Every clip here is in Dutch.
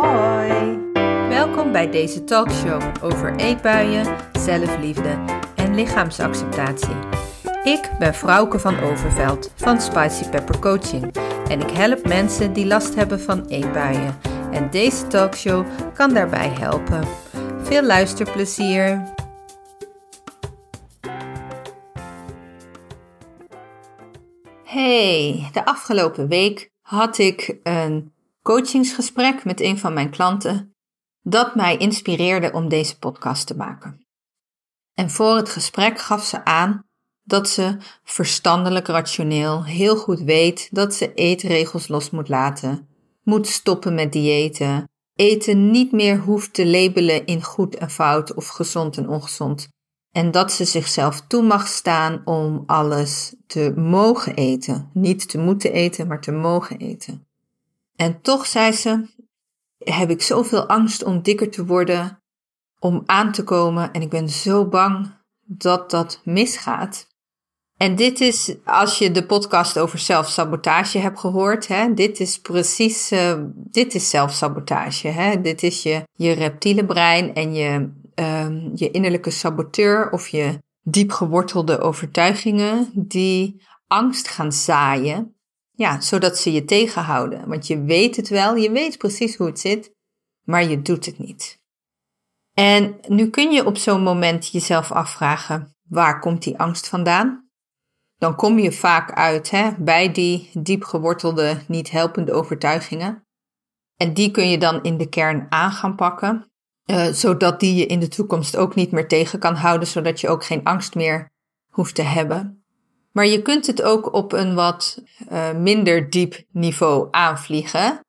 Hoi! Welkom bij deze talkshow over eetbuien, zelfliefde en lichaamsacceptatie. Ik ben Frauke van Overveld van Spicy Pepper Coaching en ik help mensen die last hebben van eetbuien. En deze talkshow kan daarbij helpen. Veel luisterplezier! Hey, de afgelopen week had ik een coachingsgesprek met een van mijn klanten dat mij inspireerde om deze podcast te maken. En voor het gesprek gaf ze aan dat ze verstandelijk rationeel heel goed weet dat ze eetregels los moet laten, moet stoppen met diëten, eten niet meer hoeft te labelen in goed en fout of gezond en ongezond. En dat ze zichzelf toe mag staan om alles te mogen eten. Niet te moeten eten, maar te mogen eten. En toch, zei ze, heb ik zoveel angst om dikker te worden, om aan te komen. En ik ben zo bang dat dat misgaat. En dit is, als je de podcast over zelfsabotage hebt gehoord, hè, dit is precies, uh, dit is zelfsabotage. Hè? Dit is je, je reptiele brein en je, uh, je innerlijke saboteur of je diep gewortelde overtuigingen die angst gaan zaaien ja, zodat ze je tegenhouden. Want je weet het wel, je weet precies hoe het zit, maar je doet het niet. En nu kun je op zo'n moment jezelf afvragen: waar komt die angst vandaan? Dan kom je vaak uit hè, bij die diep gewortelde, niet helpende overtuigingen. En die kun je dan in de kern aan gaan pakken, uh, zodat die je in de toekomst ook niet meer tegen kan houden, zodat je ook geen angst meer hoeft te hebben. Maar je kunt het ook op een wat uh, minder diep niveau aanvliegen.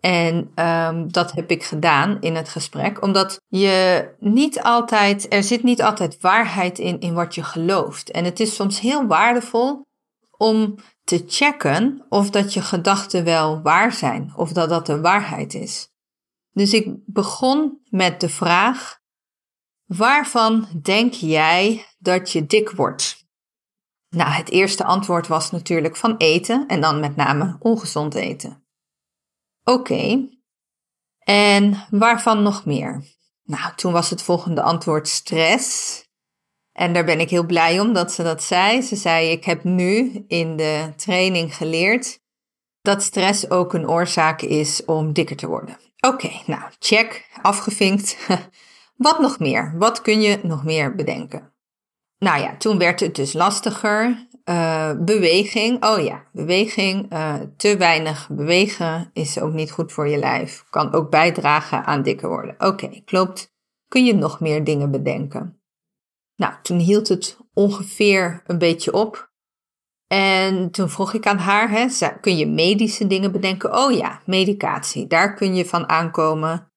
En um, dat heb ik gedaan in het gesprek, omdat je niet altijd, er zit niet altijd waarheid in, in wat je gelooft. En het is soms heel waardevol om te checken of dat je gedachten wel waar zijn, of dat dat de waarheid is. Dus ik begon met de vraag: waarvan denk jij dat je dik wordt? Nou, het eerste antwoord was natuurlijk van eten en dan met name ongezond eten. Oké, en waarvan nog meer? Nou, toen was het volgende antwoord stress. En daar ben ik heel blij om dat ze dat zei. Ze zei: Ik heb nu in de training geleerd dat stress ook een oorzaak is om dikker te worden. Oké, nou, check, afgevinkt. Wat nog meer? Wat kun je nog meer bedenken? Nou ja, toen werd het dus lastiger. Uh, beweging, oh ja, beweging. Uh, te weinig bewegen is ook niet goed voor je lijf. Kan ook bijdragen aan dikker worden. Oké, klopt. Kun je nog meer dingen bedenken? Nou, toen hield het ongeveer een beetje op. En toen vroeg ik aan haar, hè, kun je medische dingen bedenken? Oh ja, medicatie, daar kun je van aankomen.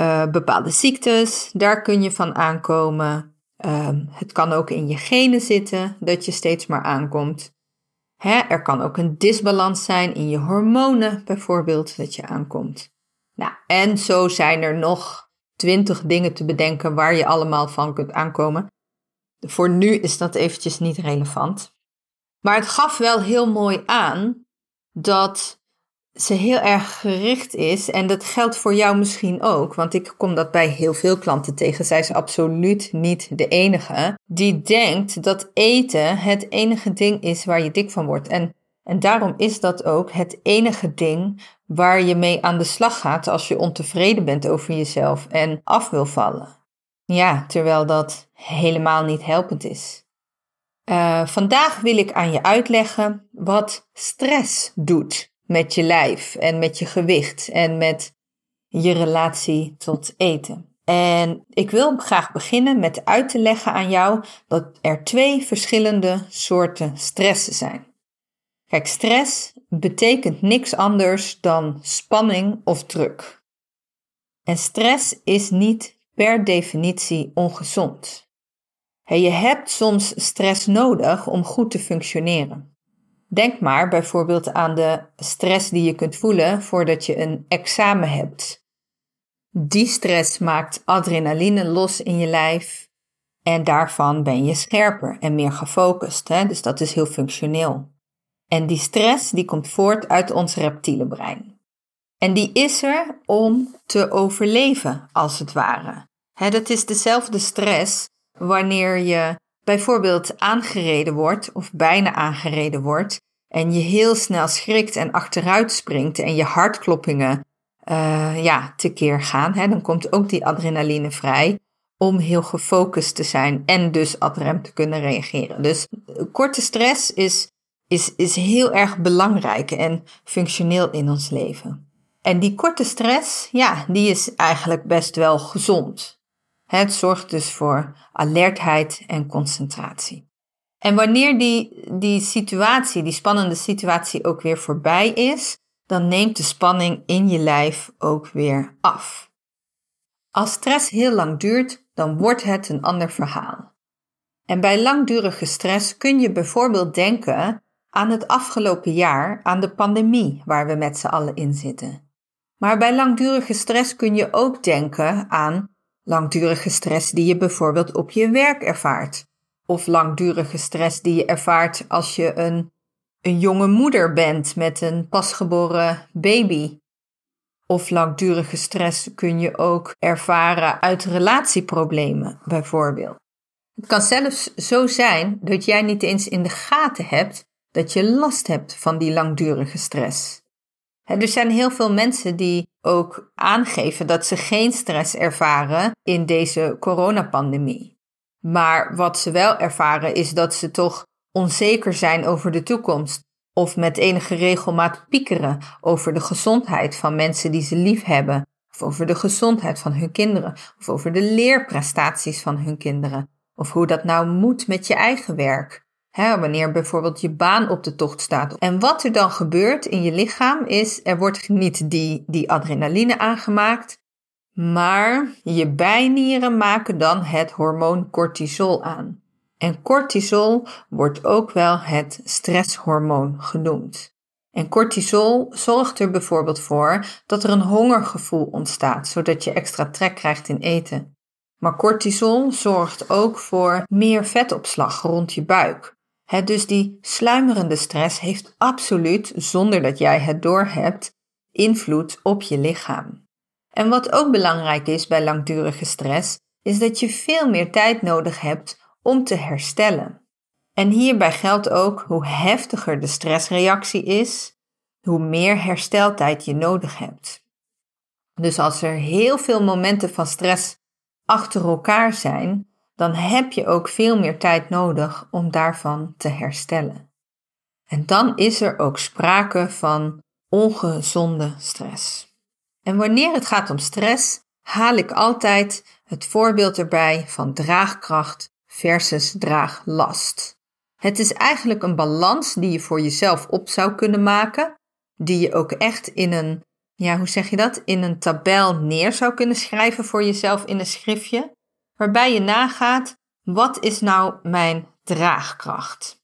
Uh, bepaalde ziektes, daar kun je van aankomen. Um, het kan ook in je genen zitten dat je steeds maar aankomt. Er kan ook een disbalans zijn in je hormonen, bijvoorbeeld, dat je aankomt. Nou, en zo zijn er nog twintig dingen te bedenken waar je allemaal van kunt aankomen. Voor nu is dat eventjes niet relevant. Maar het gaf wel heel mooi aan dat ze heel erg gericht is. En dat geldt voor jou misschien ook, want ik kom dat bij heel veel klanten tegen. Zij is absoluut niet de enige die denkt dat eten het enige ding is waar je dik van wordt. En, en daarom is dat ook het enige ding waar je mee aan de slag gaat als je ontevreden bent over jezelf en af wil vallen. Ja, terwijl dat helemaal niet helpend is. Uh, vandaag wil ik aan je uitleggen wat stress doet met je lijf en met je gewicht en met je relatie tot eten. En ik wil graag beginnen met uit te leggen aan jou dat er twee verschillende soorten stressen zijn. Kijk, stress betekent niks anders dan spanning of druk. En stress is niet per definitie ongezond. Je hebt soms stress nodig om goed te functioneren. Denk maar bijvoorbeeld aan de stress die je kunt voelen voordat je een examen hebt. Die stress maakt adrenaline los in je lijf en daarvan ben je scherper en meer gefocust. Hè? Dus dat is heel functioneel. En die stress die komt voort uit ons reptiele brein. En die is er om te overleven, als het ware. Dat is dezelfde stress wanneer je bijvoorbeeld aangereden wordt of bijna aangereden wordt en je heel snel schrikt en achteruit springt en je hartkloppingen uh, ja, tekeer gaan. Hè, dan komt ook die adrenaline vrij om heel gefocust te zijn en dus ad rem te kunnen reageren. Dus korte stress is, is, is heel erg belangrijk en functioneel in ons leven. En die korte stress, ja, die is eigenlijk best wel gezond. Het zorgt dus voor alertheid en concentratie. En wanneer die, die situatie, die spannende situatie ook weer voorbij is, dan neemt de spanning in je lijf ook weer af. Als stress heel lang duurt, dan wordt het een ander verhaal. En bij langdurige stress kun je bijvoorbeeld denken aan het afgelopen jaar, aan de pandemie waar we met z'n allen in zitten. Maar bij langdurige stress kun je ook denken aan langdurige stress die je bijvoorbeeld op je werk ervaart. Of langdurige stress die je ervaart als je een, een jonge moeder bent met een pasgeboren baby. Of langdurige stress kun je ook ervaren uit relatieproblemen, bijvoorbeeld. Het kan zelfs zo zijn dat jij niet eens in de gaten hebt dat je last hebt van die langdurige stress. Er zijn heel veel mensen die ook aangeven dat ze geen stress ervaren in deze coronapandemie. Maar wat ze wel ervaren is dat ze toch onzeker zijn over de toekomst of met enige regelmaat piekeren over de gezondheid van mensen die ze lief hebben, of over de gezondheid van hun kinderen, of over de leerprestaties van hun kinderen, of hoe dat nou moet met je eigen werk. Hè, wanneer bijvoorbeeld je baan op de tocht staat. En wat er dan gebeurt in je lichaam is, er wordt niet die, die adrenaline aangemaakt, maar je bijnieren maken dan het hormoon cortisol aan. En cortisol wordt ook wel het stresshormoon genoemd. En cortisol zorgt er bijvoorbeeld voor dat er een hongergevoel ontstaat, zodat je extra trek krijgt in eten. Maar cortisol zorgt ook voor meer vetopslag rond je buik. Dus die sluimerende stress heeft absoluut, zonder dat jij het doorhebt, invloed op je lichaam. En wat ook belangrijk is bij langdurige stress, is dat je veel meer tijd nodig hebt om te herstellen. En hierbij geldt ook hoe heftiger de stressreactie is, hoe meer hersteltijd je nodig hebt. Dus als er heel veel momenten van stress achter elkaar zijn, dan heb je ook veel meer tijd nodig om daarvan te herstellen. En dan is er ook sprake van ongezonde stress. En wanneer het gaat om stress, haal ik altijd het voorbeeld erbij van draagkracht versus draaglast. Het is eigenlijk een balans die je voor jezelf op zou kunnen maken, die je ook echt in een, ja, hoe zeg je dat, in een tabel neer zou kunnen schrijven voor jezelf in een schriftje, waarbij je nagaat, wat is nou mijn draagkracht?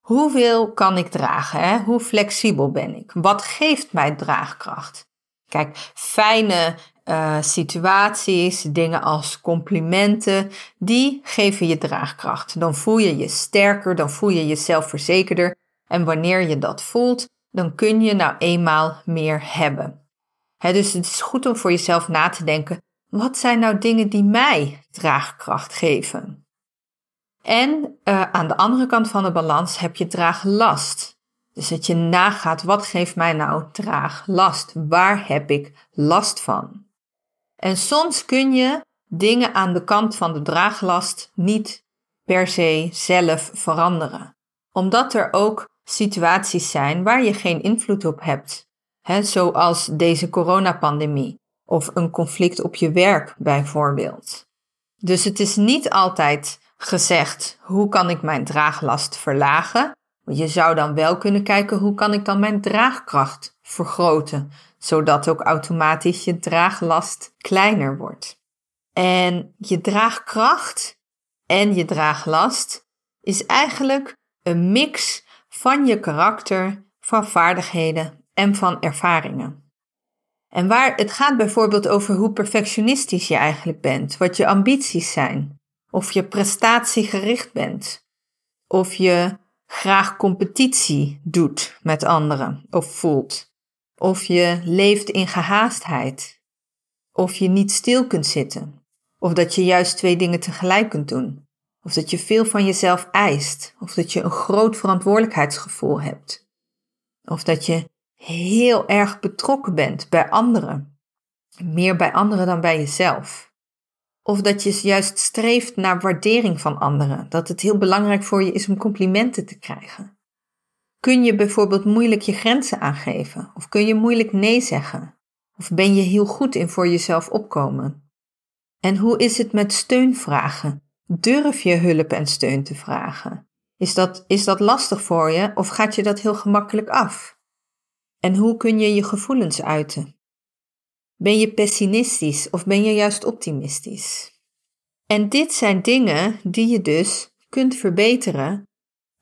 Hoeveel kan ik dragen? Hè? Hoe flexibel ben ik? Wat geeft mij draagkracht? Kijk, fijne uh, situaties, dingen als complimenten, die geven je draagkracht. Dan voel je je sterker, dan voel je jezelf verzekerder. En wanneer je dat voelt, dan kun je nou eenmaal meer hebben. dus het is goed om voor jezelf na te denken: wat zijn nou dingen die mij draagkracht geven? En uh, aan de andere kant van de balans heb je draaglast. Dus dat je nagaat, wat geeft mij nou draaglast? Waar heb ik last van? En soms kun je dingen aan de kant van de draaglast niet per se zelf veranderen. Omdat er ook situaties zijn waar je geen invloed op hebt. He, zoals deze coronapandemie of een conflict op je werk bijvoorbeeld. Dus het is niet altijd gezegd hoe kan ik mijn draaglast verlagen. Je zou dan wel kunnen kijken hoe kan ik dan mijn draagkracht vergroten zodat ook automatisch je draaglast kleiner wordt. En je draagkracht en je draaglast is eigenlijk een mix van je karakter, van vaardigheden en van ervaringen. En waar het gaat bijvoorbeeld over hoe perfectionistisch je eigenlijk bent, wat je ambities zijn, of je prestatiegericht bent, of je graag competitie doet met anderen of voelt Of je leeft in gehaastheid. Of je niet stil kunt zitten. Of dat je juist twee dingen tegelijk kunt doen. Of dat je veel van jezelf eist. Of dat je een groot verantwoordelijkheidsgevoel hebt. Of dat je heel erg betrokken bent bij anderen. Meer bij anderen dan bij jezelf. Of dat je juist streeft naar waardering van anderen. Dat het heel belangrijk voor je is om complimenten te krijgen. Kun je bijvoorbeeld moeilijk je grenzen aangeven? Of kun je moeilijk nee zeggen? Of ben je heel goed in voor jezelf opkomen? En hoe is het met steunvragen? Durf je hulp en steun te vragen? Is dat, is dat lastig voor je of gaat je dat heel gemakkelijk af? En hoe kun je je gevoelens uiten? Ben je pessimistisch of ben je juist optimistisch? En dit zijn dingen die je dus kunt verbeteren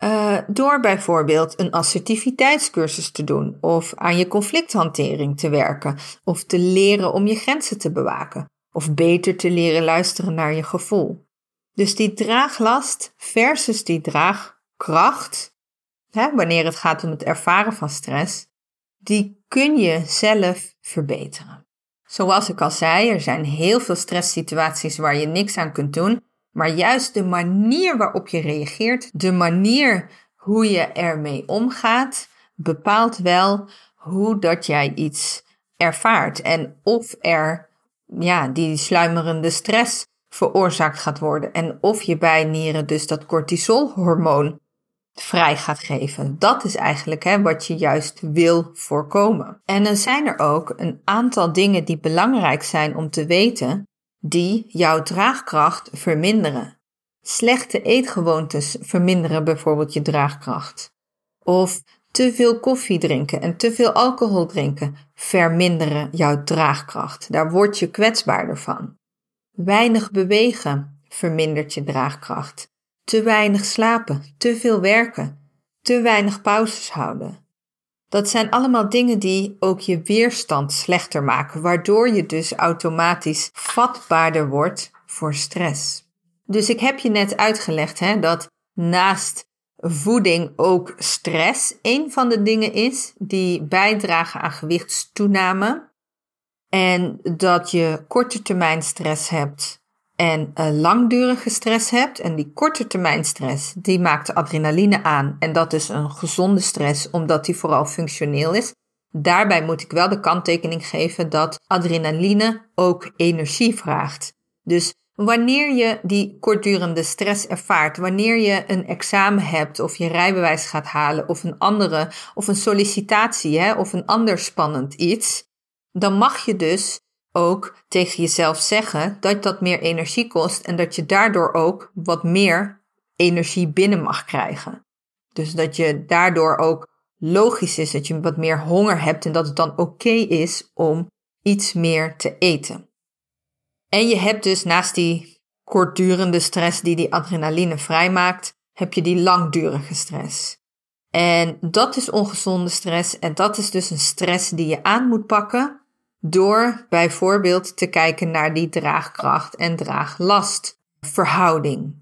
uh, door bijvoorbeeld een assertiviteitscursus te doen of aan je conflicthantering te werken of te leren om je grenzen te bewaken of beter te leren luisteren naar je gevoel. Dus die draaglast versus die draagkracht, hè, wanneer het gaat om het ervaren van stress, die kun je zelf verbeteren. Zoals ik al zei, er zijn heel veel stresssituaties waar je niks aan kunt doen, maar juist de manier waarop je reageert, de manier hoe je ermee omgaat, bepaalt wel hoe dat jij iets ervaart en of er ja, die sluimerende stress veroorzaakt gaat worden en of je bijnieren dus dat cortisolhormoon vrij gaat geven. Dat is eigenlijk hè, wat je juist wil voorkomen. En dan zijn er ook een aantal dingen die belangrijk zijn om te weten, die jouw draagkracht verminderen. Slechte eetgewoontes verminderen bijvoorbeeld je draagkracht. Of te veel koffie drinken en te veel alcohol drinken verminderen jouw draagkracht. Daar word je kwetsbaarder van. Weinig bewegen vermindert je draagkracht. Te weinig slapen, te veel werken, te weinig pauzes houden. Dat zijn allemaal dingen die ook je weerstand slechter maken, waardoor je dus automatisch vatbaarder wordt voor stress. Dus ik heb je net uitgelegd hè, dat naast voeding ook stress een van de dingen is die bijdragen aan gewichtstoename. En dat je korte termijn stress hebt en een langdurige stress hebt. En die korte termijn stress, die maakt adrenaline aan. En dat is een gezonde stress, omdat die vooral functioneel is. Daarbij moet ik wel de kanttekening geven dat adrenaline ook energie vraagt. Dus wanneer je die kortdurende stress ervaart, wanneer je een examen hebt of je rijbewijs gaat halen of een andere, of een sollicitatie hè, of een ander spannend iets, dan mag je dus ook tegen jezelf zeggen dat dat meer energie kost en dat je daardoor ook wat meer energie binnen mag krijgen. Dus dat je daardoor ook logisch is dat je wat meer honger hebt en dat het dan oké is om iets meer te eten. En je hebt dus naast die kortdurende stress die die adrenaline vrijmaakt, heb je die langdurige stress. En dat is ongezonde stress en dat is dus een stress die je aan moet pakken door bijvoorbeeld te kijken naar die draagkracht en draaglastverhouding.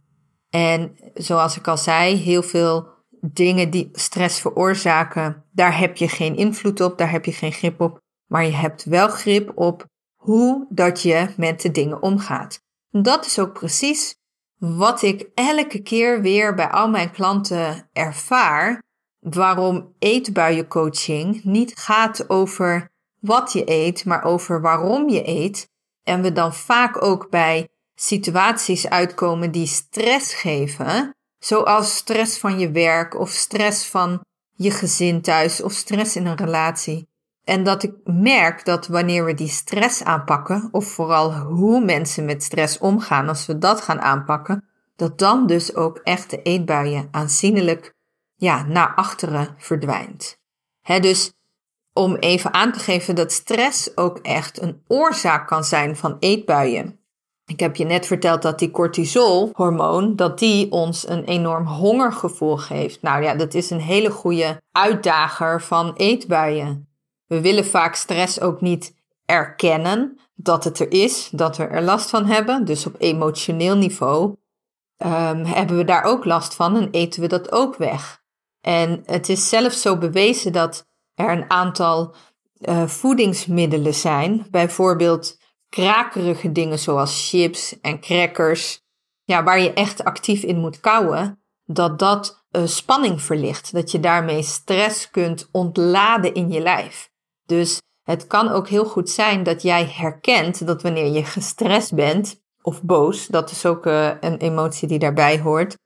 En zoals ik al zei, heel veel dingen die stress veroorzaken, daar heb je geen invloed op, daar heb je geen grip op, maar je hebt wel grip op hoe dat je met de dingen omgaat. Dat is ook precies wat ik elke keer weer bij al mijn klanten ervaar, waarom eetbuiencoaching niet gaat over wat je eet, maar over waarom je eet. En we dan vaak ook bij situaties uitkomen die stress geven, zoals stress van je werk of stress van je gezin thuis of stress in een relatie. En dat ik merk dat wanneer we die stress aanpakken, of vooral hoe mensen met stress omgaan als we dat gaan aanpakken, dat dan dus ook echt de eetbuien aanzienlijk ja, naar achteren verdwijnt. Dus om even aan te geven dat stress ook echt een oorzaak kan zijn van eetbuien. Ik heb je net verteld dat die cortisolhormoon, dat die ons een enorm hongergevoel geeft. Nou ja, dat is een hele goede uitdager van eetbuien. We willen vaak stress ook niet erkennen dat het er is, dat we er last van hebben. Dus op emotioneel niveau um, hebben we daar ook last van en eten we dat ook weg. En het is zelfs zo bewezen dat er een aantal uh, voedingsmiddelen zijn, bijvoorbeeld krakerige dingen zoals chips en crackers, ja, waar je echt actief in moet kouwen, dat dat uh, spanning verlicht. Dat je daarmee stress kunt ontladen in je lijf. Dus het kan ook heel goed zijn dat jij herkent dat wanneer je gestrest bent of boos, dat is ook uh, een emotie die daarbij hoort,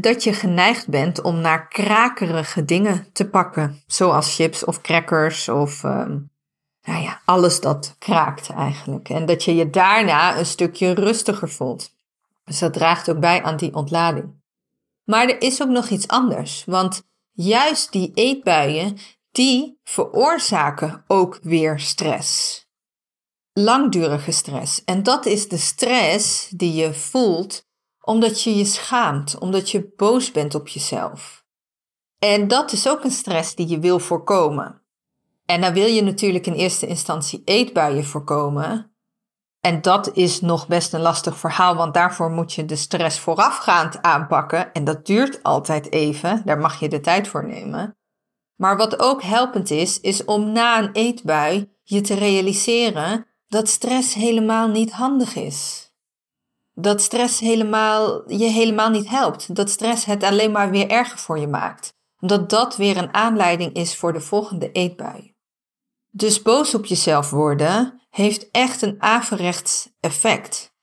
dat je geneigd bent om naar krakerige dingen te pakken, zoals chips of crackers of um, nou ja, alles dat kraakt eigenlijk. En dat je je daarna een stukje rustiger voelt. Dus dat draagt ook bij aan die ontlading. Maar er is ook nog iets anders, want juist die eetbuien, die veroorzaken ook weer stress. Langdurige stress. En dat is de stress die je voelt omdat je je schaamt, omdat je boos bent op jezelf. En dat is ook een stress die je wil voorkomen. En dan wil je natuurlijk in eerste instantie eetbuien voorkomen. En dat is nog best een lastig verhaal, want daarvoor moet je de stress voorafgaand aanpakken. En dat duurt altijd even, daar mag je de tijd voor nemen. Maar wat ook helpend is, is om na een eetbui je te realiseren dat stress helemaal niet handig is. Dat stress helemaal, je helemaal niet helpt. Dat stress het alleen maar weer erger voor je maakt. Omdat dat weer een aanleiding is voor de volgende eetbui. Dus boos op jezelf worden heeft echt een averechts effect.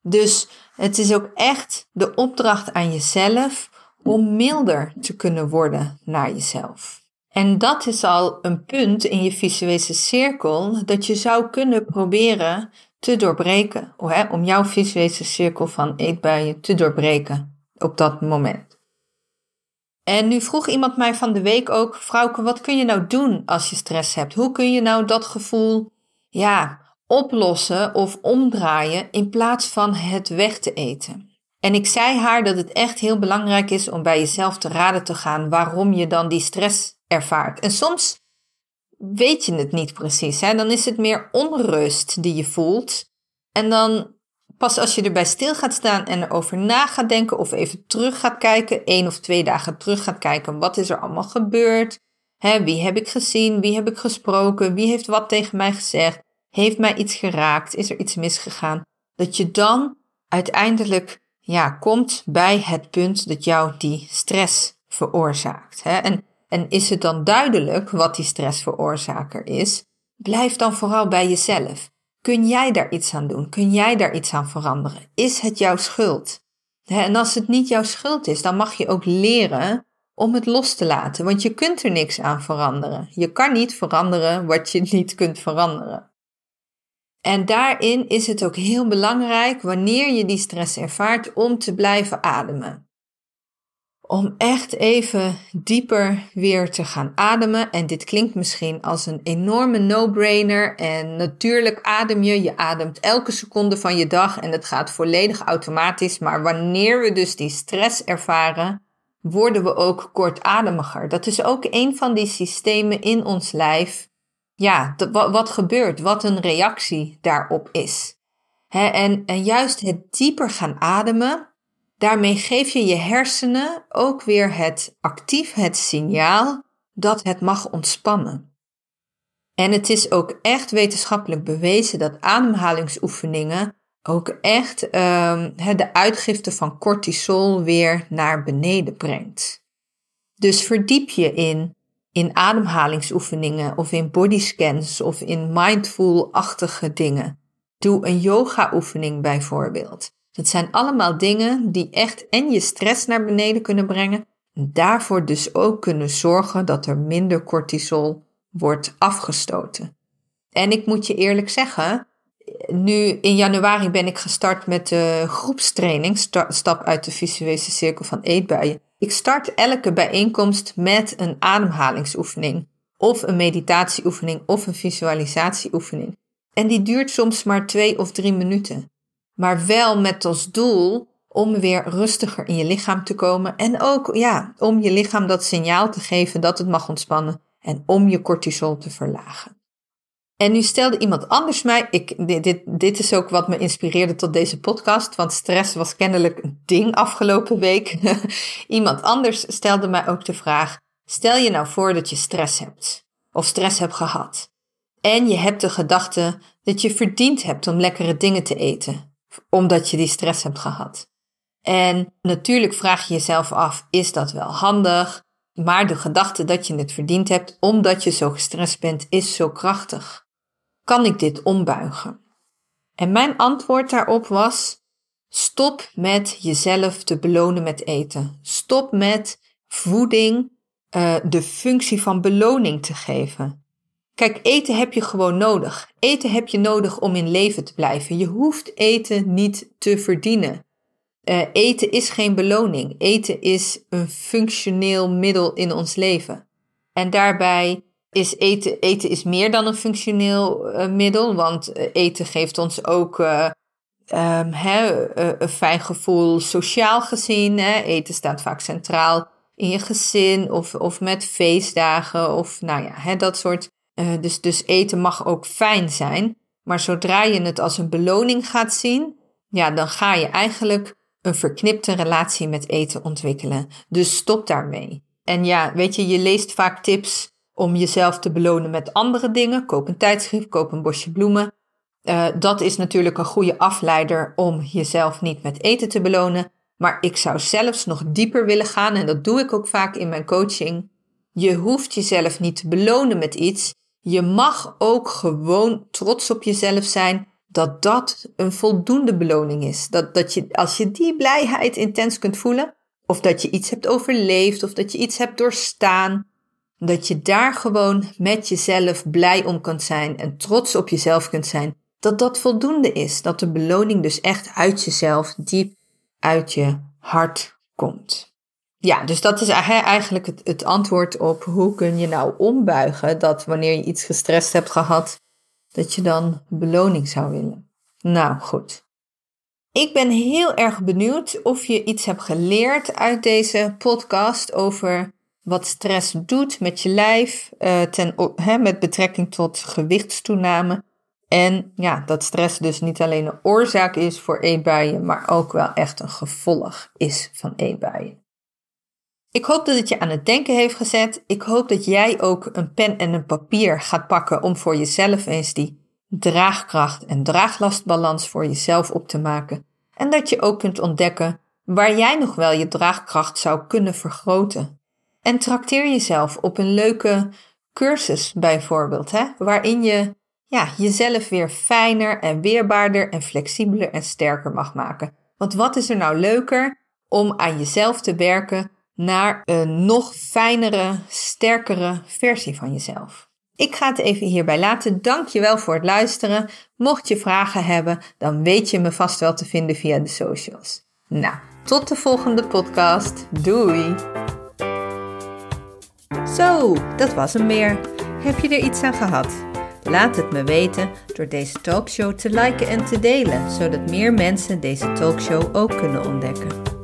Dus het is ook echt de opdracht aan jezelf om milder te kunnen worden naar jezelf. En dat is al een punt in je visuele cirkel dat je zou kunnen proberen te doorbreken. Om jouw visuele cirkel van eetbuien te doorbreken op dat moment. En nu vroeg iemand mij van de week ook, vrouwke, wat kun je nou doen als je stress hebt? Hoe kun je nou dat gevoel, ja, oplossen of omdraaien in plaats van het weg te eten? En ik zei haar dat het echt heel belangrijk is om bij jezelf te raden te gaan waarom je dan die stress ervaart. En soms weet je het niet precies. Hè? Dan is het meer onrust die je voelt. En dan pas als je erbij stil gaat staan en erover na gaat denken of even terug gaat kijken, één of twee dagen terug gaat kijken, wat is er allemaal gebeurd? Hè, wie heb ik gezien? Wie heb ik gesproken? Wie heeft wat tegen mij gezegd? Heeft mij iets geraakt? Is er iets misgegaan? Dat je dan uiteindelijk ja, komt bij het punt dat jou die stress veroorzaakt. Hè? En en is het dan duidelijk wat die stressveroorzaker is? Blijf dan vooral bij jezelf. Kun jij daar iets aan doen? Kun jij daar iets aan veranderen? Is het jouw schuld? En als het niet jouw schuld is, dan mag je ook leren om het los te laten, want je kunt er niks aan veranderen. Je kan niet veranderen wat je niet kunt veranderen. En daarin is het ook heel belangrijk wanneer je die stress ervaart om te blijven ademen om echt even dieper weer te gaan ademen. En dit klinkt misschien als een enorme no-brainer. En natuurlijk adem je, je ademt elke seconde van je dag en het gaat volledig automatisch. Maar wanneer we dus die stress ervaren, worden we ook kortademiger. Dat is ook een van die systemen in ons lijf. Ja, wat gebeurt, wat een reactie daarop is. en, en juist het dieper gaan ademen, Daarmee geef je je hersenen ook weer het actief het signaal dat het mag ontspannen. En het is ook echt wetenschappelijk bewezen dat ademhalingsoefeningen ook echt um, de uitgifte van cortisol weer naar beneden brengt. Dus verdiep je in, in ademhalingsoefeningen of in bodyscans of in mindful-achtige dingen. Doe een yoga-oefening bijvoorbeeld. Dat zijn allemaal dingen die echt en je stress naar beneden kunnen brengen. En daarvoor dus ook kunnen zorgen dat er minder cortisol wordt afgestoten. En ik moet je eerlijk zeggen, nu in januari ben ik gestart met de groepstraining, stap uit de visuele cirkel van eetbuien. Ik start elke bijeenkomst met een ademhalingsoefening, of een meditatieoefening, of een visualisatieoefening. En die duurt soms maar twee of drie minuten maar wel met als doel om weer rustiger in je lichaam te komen en ook ja, om je lichaam dat signaal te geven dat het mag ontspannen en om je cortisol te verlagen. En nu stelde iemand anders mij, ik, dit, dit, dit is ook wat me inspireerde tot deze podcast, want stress was kennelijk een ding afgelopen week. iemand anders stelde mij ook de vraag, stel je nou voor dat je stress hebt of stress hebt gehad. En je hebt de gedachte dat je verdiend hebt om lekkere dingen te eten, omdat je die stress hebt gehad. En natuurlijk vraag je jezelf af: is dat wel handig? Maar de gedachte dat je het verdiend hebt omdat je zo gestrest bent, is zo krachtig. Kan ik dit ombuigen? En mijn antwoord daarop was: stop met jezelf te belonen met eten. Stop met voeding uh, de functie van beloning te geven. Kijk, eten heb je gewoon nodig. Eten heb je nodig om in leven te blijven. Je hoeft eten niet te verdienen. Uh, eten is geen beloning. Eten is een functioneel middel in ons leven. En daarbij is eten, eten is meer dan een functioneel uh, middel, want eten geeft ons ook hè, een fijn gevoel sociaal gezien. Hè. Eten staat vaak centraal in je gezin of, of met feestdagen of nou ja, dat soort. Uh, dus, dus eten mag ook fijn zijn. Maar zodra je het als een beloning gaat zien, ja, dan ga je eigenlijk een verknipte relatie met eten ontwikkelen. Dus stop daarmee. En ja, weet je, je leest vaak tips om jezelf te belonen met andere dingen. Koop een tijdschrift, koop een bosje bloemen. Uh, dat is natuurlijk een goede afleider om jezelf niet met eten te belonen. Maar ik zou zelfs nog dieper willen gaan en dat doe ik ook vaak in mijn coaching. Je hoeft jezelf niet te belonen met iets. Je mag ook gewoon trots op jezelf zijn dat dat een voldoende beloning is. Dat, dat je, als je die blijheid intens kunt voelen, of dat je iets hebt overleefd, of dat je iets hebt doorstaan, dat je daar gewoon met jezelf blij om kunt zijn en trots op jezelf kunt zijn, dat dat voldoende is. Dat de beloning dus echt uit jezelf, diep uit je hart komt. Ja, dus dat is eigenlijk het, het antwoord op hoe kun je nou ombuigen dat wanneer je iets gestrest hebt gehad, dat je dan beloning zou willen. Nou goed. Ik ben heel erg benieuwd of je iets hebt geleerd uit deze podcast over wat stress doet met je lijf hè, met betrekking tot gewichtstoename. En ja, dat stress dus niet alleen een oorzaak is voor eetbuien, maar ook wel echt een gevolg is van eetbuien. Ik hoop dat het je aan het denken heeft gezet. Ik hoop dat jij ook een pen en een papier gaat pakken om voor jezelf eens die draagkracht en draaglastbalans voor jezelf op te maken. En dat je ook kunt ontdekken waar jij nog wel je draagkracht zou kunnen vergroten. En trakteer jezelf op een leuke cursus bijvoorbeeld, hè, waarin je ja, jezelf weer fijner en weerbaarder en flexibeler en sterker mag maken. Want wat is er nou leuker om aan jezelf te werken naar een nog fijnere, sterkere versie van jezelf? Ik ga het even hierbij laten. Dank je wel voor het luisteren. Mocht je vragen hebben, dan weet je me vast wel te vinden via de socials. Nou, tot de volgende podcast. Doei! Zo, dat was hem weer. Heb je er iets aan gehad? Laat het me weten door deze talkshow te liken en te delen, zodat meer mensen deze talkshow ook kunnen ontdekken.